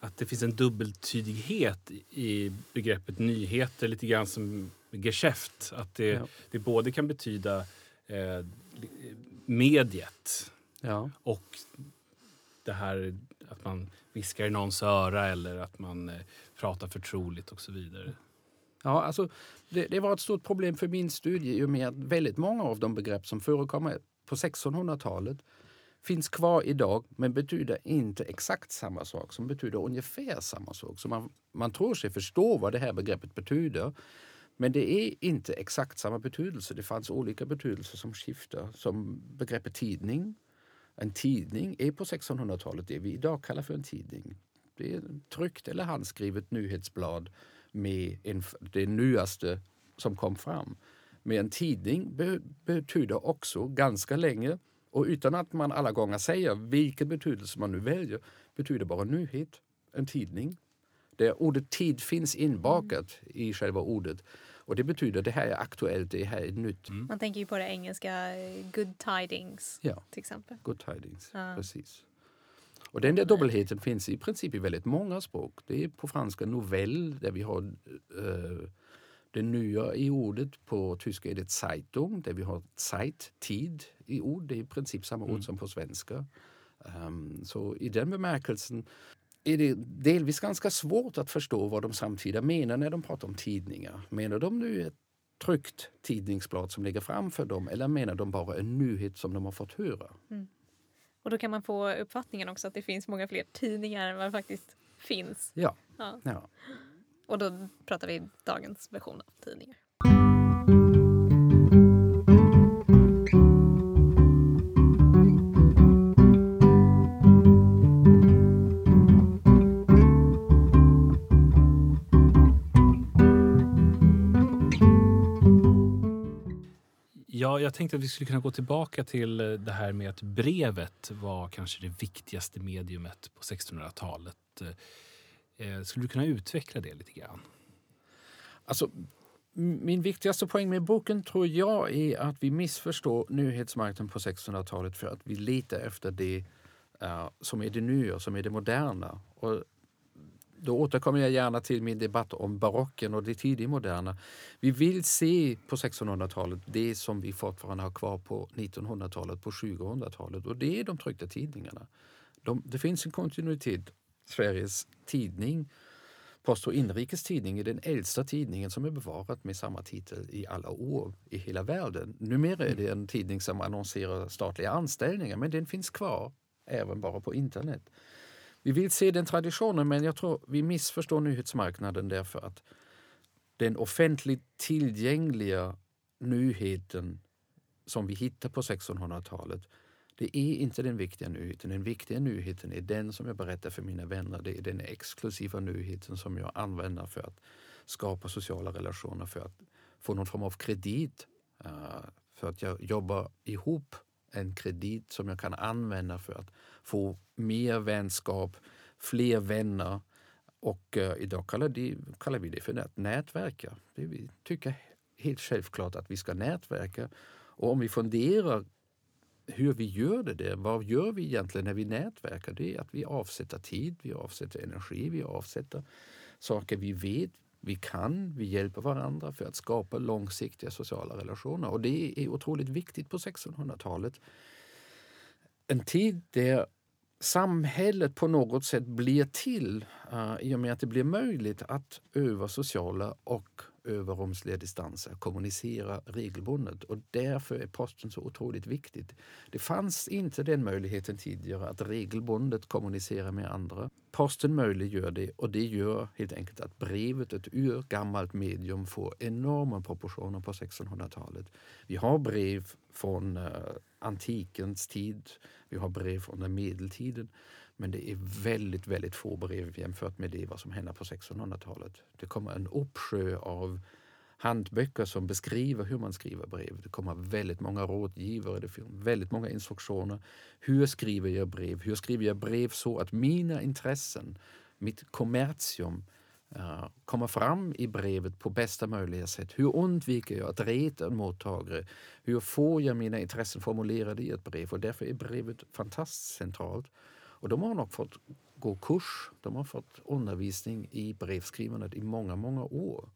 att det finns en dubbeltydighet i begreppet nyheter lite grann som geschäft? Att det, ja. det både kan betyda eh, mediet ja. och det här att man viskar i någons öra eller att man eh, pratar förtroligt och så vidare. Ja, alltså, det, det, var ett stort problem för min studie i och med att väldigt många av de begrepp som förekommer på 1600-talet finns kvar idag men betyder inte exakt samma sak som betyder ungefär samma sak. Så man, man tror sig förstå vad det här begreppet betyder. Men det är inte exakt samma betydelse. Det fanns olika betydelser som skiftar. Som begreppet tidning. En tidning är på 1600-talet det vi idag kallar för en tidning. Det är ett tryckt eller handskrivet nyhetsblad med en, det nyaste som kom fram. Men en tidning be, betyder också ganska länge och utan att man alla gånger säger vilken betydelse man nu väljer betyder bara nyhet, en tidning. Där ordet tid finns inbakat i själva ordet. Och det betyder det här är aktuellt, det här är nytt. Mm. Man tänker ju på det engelska eh, good tidings ja. till exempel. Good tidings, ja. precis. Och den där dubbelheten finns i princip i väldigt många språk. Det är på franska novell där vi har uh, det nya i ordet. På tyska är det Zeitung där vi har Zeit, tid i ord. Det är i princip samma mm. ord som på svenska. Um, så i den bemärkelsen är det delvis ganska svårt att förstå vad de samtida menar när de pratar om tidningar. Menar de nu ett tryckt tidningsblad som ligger framför dem eller menar de bara en nyhet som de har fått höra? Mm. Och då kan man få uppfattningen också att det finns många fler tidningar än vad det faktiskt finns. Ja. ja. ja. Och då pratar vi dagens version av tidningar. Ja, jag tänkte att vi skulle kunna gå tillbaka till eh, det här med att brevet var kanske det viktigaste mediumet på 1600-talet. Eh, eh, skulle du kunna utveckla det lite grann? Alltså, min viktigaste poäng med boken tror jag är att vi missförstår nyhetsmarknaden på 1600-talet för att vi letar efter det uh, som är det nya, som är det moderna. Och då återkommer jag gärna till min debatt om barocken och det tidigmoderna. Vi vill se på 1600-talet det som vi fortfarande har kvar på 1900-talet, på 2000-talet och det är de tryckta tidningarna. De, det finns en kontinuitet. Sveriges tidning, Post och Inrikes Tidning är den äldsta tidningen som är bevarad med samma titel i alla år i hela världen. Numera är det en tidning som annonserar statliga anställningar men den finns kvar även bara på internet. Vi vill se den traditionen men jag tror vi missförstår nyhetsmarknaden därför att den offentligt tillgängliga nyheten som vi hittar på 1600-talet det är inte den viktiga nyheten. Den viktiga nyheten är den som jag berättar för mina vänner. Det är den exklusiva nyheten som jag använder för att skapa sociala relationer, för att få någon form av kredit. Eh, för att jag jobbar ihop en kredit som jag kan använda för att få mer vänskap, fler vänner. Och uh, idag kallar, det, kallar, vi det för att nätverka. Det vi tycker helt självklart att vi ska nätverka. Och om vi funderar hur vi gör det, där, vad gör vi egentligen när vi nätverkar? Det är att vi avsätter tid, vi avsätter energi, vi avsätter saker vi vet vi kan, vi hjälper varandra för att skapa långsiktiga sociala relationer. Och det är otroligt viktigt på 1600-talet. En tid där samhället på något sätt blir till uh, i och med att det blir möjligt att över sociala och överrumsliga distanser kommunicera regelbundet. Och därför är posten så otroligt viktigt. Det fanns inte den möjligheten tidigare att regelbundet kommunicera med andra. Posten möjliggör det och det gör helt enkelt att brevet, ett urgammalt medium, får enorma proportioner på 1600-talet. Vi har brev från uh, antikens tid, vi har brev från medeltiden. Men det är väldigt, väldigt få brev jämfört med det vad som hände på 1600-talet. Det kommer en uppsjö av handböcker som beskriver hur man skriver brev. Det kommer väldigt många rådgivare, det finns väldigt många instruktioner. Hur skriver jag brev? Hur skriver jag brev så att mina intressen, mitt kommersium uh, eh, kommer fram i brevet på bästa möjliga sätt? Hur undviker jag att reta en mottagare? Hur får jag mina intressen formulerade i ett brev? Och därför är brevet fantastiskt centralt. Och de har nog fått gå kurs, de har fått undervisning i brevskrivandet i många, många år.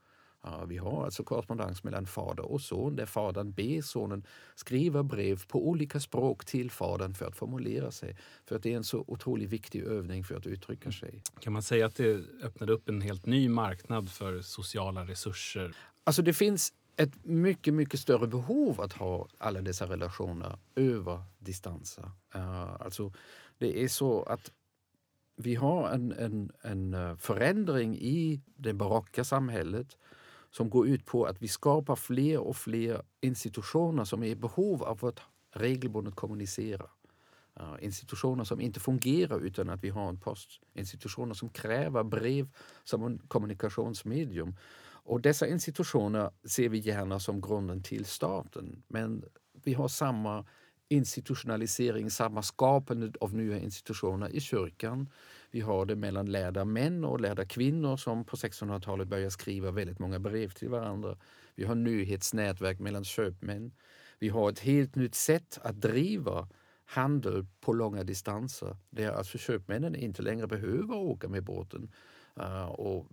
Vi har alltså korrespondens mellan fader och son där fadern ber sonen skriva brev på olika språk till fadern för att formulera sig. För att det är en så otroligt viktig övning för att uttrycka sig. Kan man säga att det öppnade upp en helt ny marknad för sociala resurser? Alltså det finns ett mycket, mycket större behov att ha alla dessa relationer över distanser. alltså det är så att vi har en, en, en eh, förändring i det barocka samhället som går ut på att vi skapar fler och fler institutioner som är i behov av att regelbundet kommunicera. Uh, institutioner som inte fungerar utan att vi har en post. Institutioner som kräver brev som en kommunikationsmedium. Och dessa institutioner ser vi gärna som grunden till staten. Men vi har samma institutionalisering, samma skapande av nya institutioner i kyrkan. Vi har det mellan lärda män och lärda kvinnor som på 1600-talet börjar skriva väldigt många brev till varandra. Vi har nyhetsnätverk mellan köpmän. Vi har ett helt nytt sätt att driva handel på långa distanser där alltså köpmännen inte längre behöver åka med båten eh, och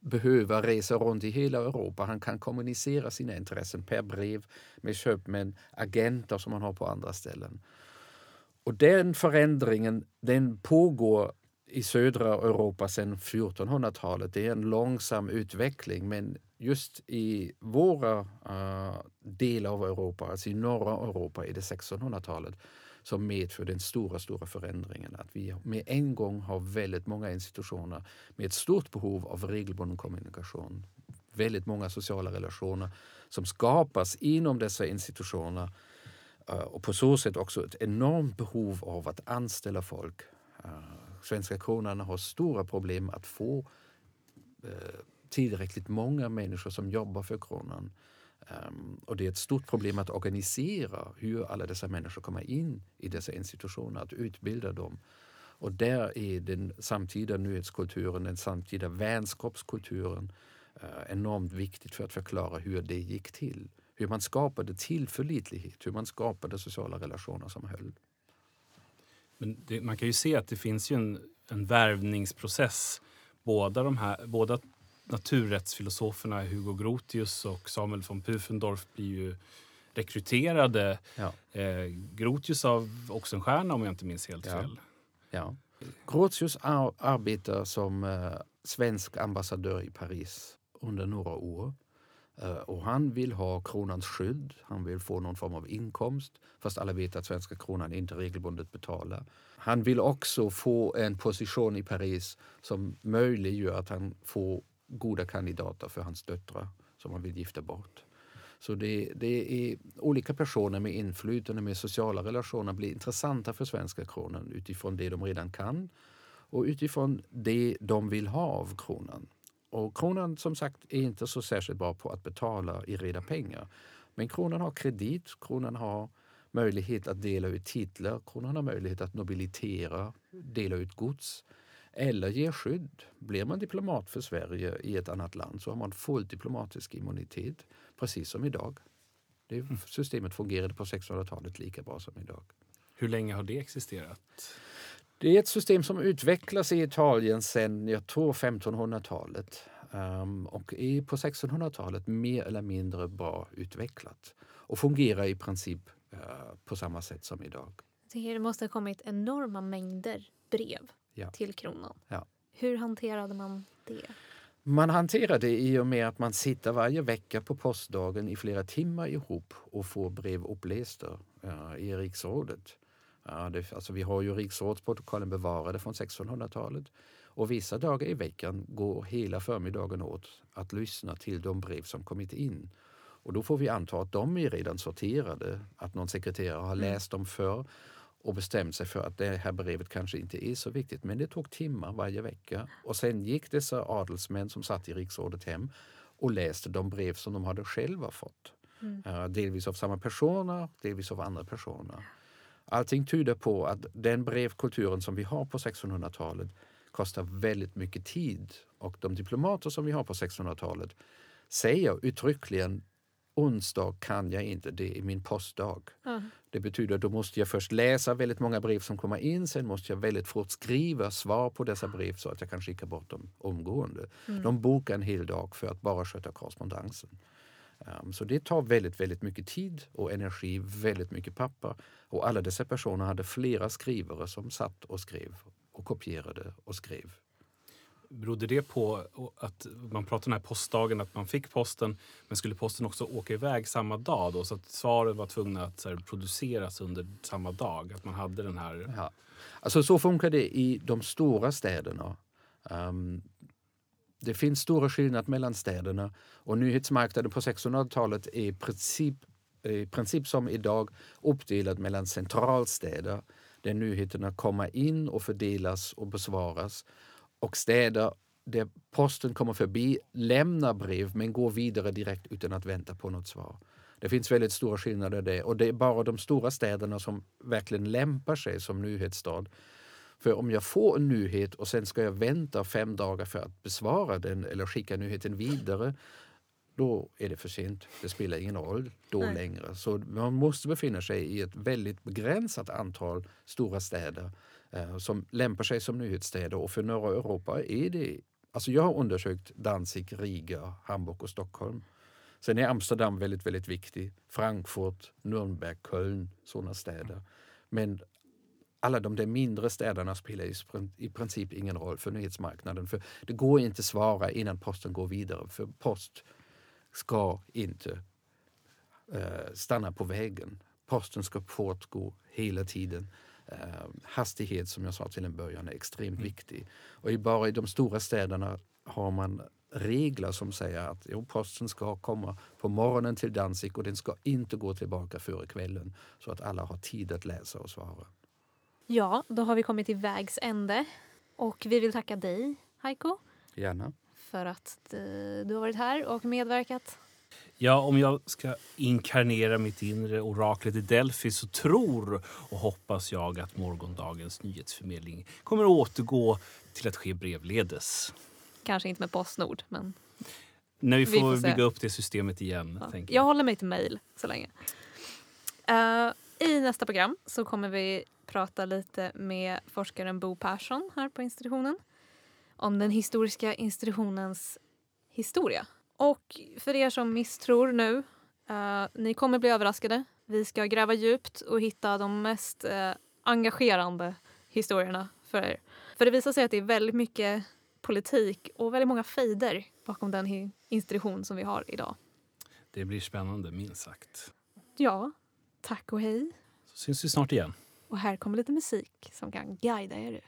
behöva resa runt i hela Europa. Han kan kommunicera sina intressen per brev med köpmän, agenter som han har på andra ställen. Och den förändringen den pågår i södra Europa sedan 1400-talet. Det är en långsam utveckling men just i våra uh, delar av Europa, alltså i norra Europa, är det 1600-talet som medför den stora, stora förändringen. Att vi med en gång har väldigt många institutioner med ett stort behov av regelbunden kommunikation. Väldigt många sociala relationer som skapas inom dessa institutioner eh, och på så sätt också ett enormt behov av att anställa folk. Eh, Svenska kronan har stora problem att få eh, tillräckligt många människor som jobbar för kronan. Um, och det är ett stort problem att organisera hur alla dessa människor kommer in i dessa institutioner, att utbilda dem. Och där är den samtida nyhetskulturen, den samtida vänskapskulturen uh, enormt viktigt för att förklara hur det gick till. Hur man skapade tillförlitlighet, hur man skapade sociala relationer som höll. Men det, man kan ju se att det finns ju en, en värvningsprocess. Båda, de här, båda naturrättsfilosoferna Hugo Grotius och Samuel von Pufendorf blir ju rekryterade. Ja. Eh, Grotius av Oxenstierna om jag inte minns helt ja. fel. Ja. Grotius ar arbetar som eh, svensk ambassadör i Paris under några år. Eh, och han vill ha kronans skydd, han vill få någon form av inkomst fast alla vet att svenska kronan inte regelbundet betalar. Han vill också få en position i Paris som möjliggör att han får goda kandidater för hans döttrar som han vill gifta bort. Så det, det är olika personer med inflytande, med sociala relationer blir intressanta för svenska kronan utifrån det de redan kan och utifrån det de vill ha av kronan. Och kronan som sagt är inte så särskilt bra på att betala i reda pengar. Men kronan har kredit, kronan har möjlighet att dela ut titlar, kronan har möjlighet att nobilitera, dela ut gods eller ge skydd. Blir man diplomat för Sverige i ett annat land så har man full diplomatisk immunitet, precis som idag. Det mm. systemet fungerade på 1600-talet lika bra som idag. Hur länge har det existerat? Det är ett system som utvecklas i Italien sedan, jag tror 1500-talet. um, och är på 1600-talet mer eller mindre bra utvecklat och fungerar i princip uh, på samma sätt som idag. Det måste ha kommit enorma mängder brev Ja. till kronan. Ja. Hur hanterade man det? Man hanterar det i och med att man sitter varje vecka på postdagen i flera timmar ihop och får brev upplästa uh, i riksrådet. Ja, det, alltså vi har ju riksrådsprotokollen bevarade från 1600-talet och vissa dagar i veckan går hela förmiddagen åt att lyssna till de brev som kommit in. Och då får vi anta att de är redan sorterade, att någon sekreterare har läst dem för och bestämt sig för att det här brevet kanske inte är så viktigt. Men det tog timmar varje vecka. Och sen gick dessa adelsmän som satt i riksrådet hem och läste de brev som de hade själva fått. Uh, delvis av samma personer, delvis av andra personer. Allting tyder på att den brevkulturen som vi har på 1600-talet kostar väldigt mycket tid. Och de diplomater som vi har på 1600-talet säger uttryckligen onsdag kan jag inte, det är min postdag. Det betyder att då måste jag först läsa väldigt många brev som kommer in, sen måste jag väldigt fort skriva svar på dessa brev så att jag kan skicka bort dem omgående. De bokar en hel dag för att bara sköta korrespondensen. Um, så det tar väldigt, väldigt mycket tid och energi, väldigt mycket papper. Och alla dessa personer hade flera skrivare som satt och skrev och kopierade och skrev. Berodde det på att man pratade om den här postdagen, att man fick posten, men skulle posten också åka iväg samma dag då? Så att svaren var tvungna att här, produceras under samma dag? Att man hade den här... Ja. Alltså så funkar det i de stora städerna. Um, det finns stora skillnader mellan städerna och nyhetsmarknaden på 1600-talet är i princip, i princip som idag uppdelad mellan centralstäder där nyheterna kommer in och fördelas och besvaras och städer där posten kommer förbi, lämnar brev men går vidare direkt utan att vänta på något svar. Det finns väldigt stora skillnader där och det är bara de stora städerna som verkligen lämpar sig som nyhetsstad. För om jag får en nyhet och sen ska jag vänta fem dagar för att besvara den eller skicka nyheten vidare, då är det för sent. Det spelar ingen roll då Nej. längre. Så man måste befinna sig i ett väldigt begränsat antal stora städer eh, som lämpar sig som nyhetsstäder. Och för norra Europa är det... Alltså jag har undersökt Danzig, Riga, Hamburg och Stockholm. Sen är Amsterdam väldigt, väldigt viktig. Frankfurt, Nürnberg, Köln, sådana städer. Men alla de där mindre städerna spelar i princip ingen roll för nyhetsmarknaden. För det går inte svara innan posten går vidare. För post ska inte eh, stanna på vägen. Posten ska fortgå hela tiden. Eh, hastighet, som jag sa till en början, är extremt viktig. Och i, bara i de stora städerna har man regler som säger att jo, posten ska komma på morgonen till Danzig och den ska inte gå tillbaka före kvällen så att alla har tid att läsa och svara. Ja, då har vi kommit till vägs ände. Och vi vill tacka dig, Heiko, Gärna. för att eh, du har varit här och medverkat. Ja, om jag ska inkarnera mitt inre oraklet i Delphi så tror och hoppas jag att morgondagens nyhetsförmedling kommer att återgå till att ske brevledes. Kanske inte med Postnord, men När vi Vi får, får se. bygga upp det systemet igen. ja. tänker jag håller mig till mejl så länge. Eh, I nästa program så kommer vi prata lite med forskaren Bo Persson här på institutionen om den historiska institutionens historia. Och för er som misstror nu, eh, ni kommer bli överraskade. Vi ska gräva djupt och hitta de mest eh, engagerande historierna för er. För det visar sig att det är väldigt mycket politik och väldigt många fejder bakom den institution som vi har idag. Det blir spännande, minst sagt. Ja, tack och hej. Så syns vi snart igen. Och här kommer lite musik som kan guida er. ut.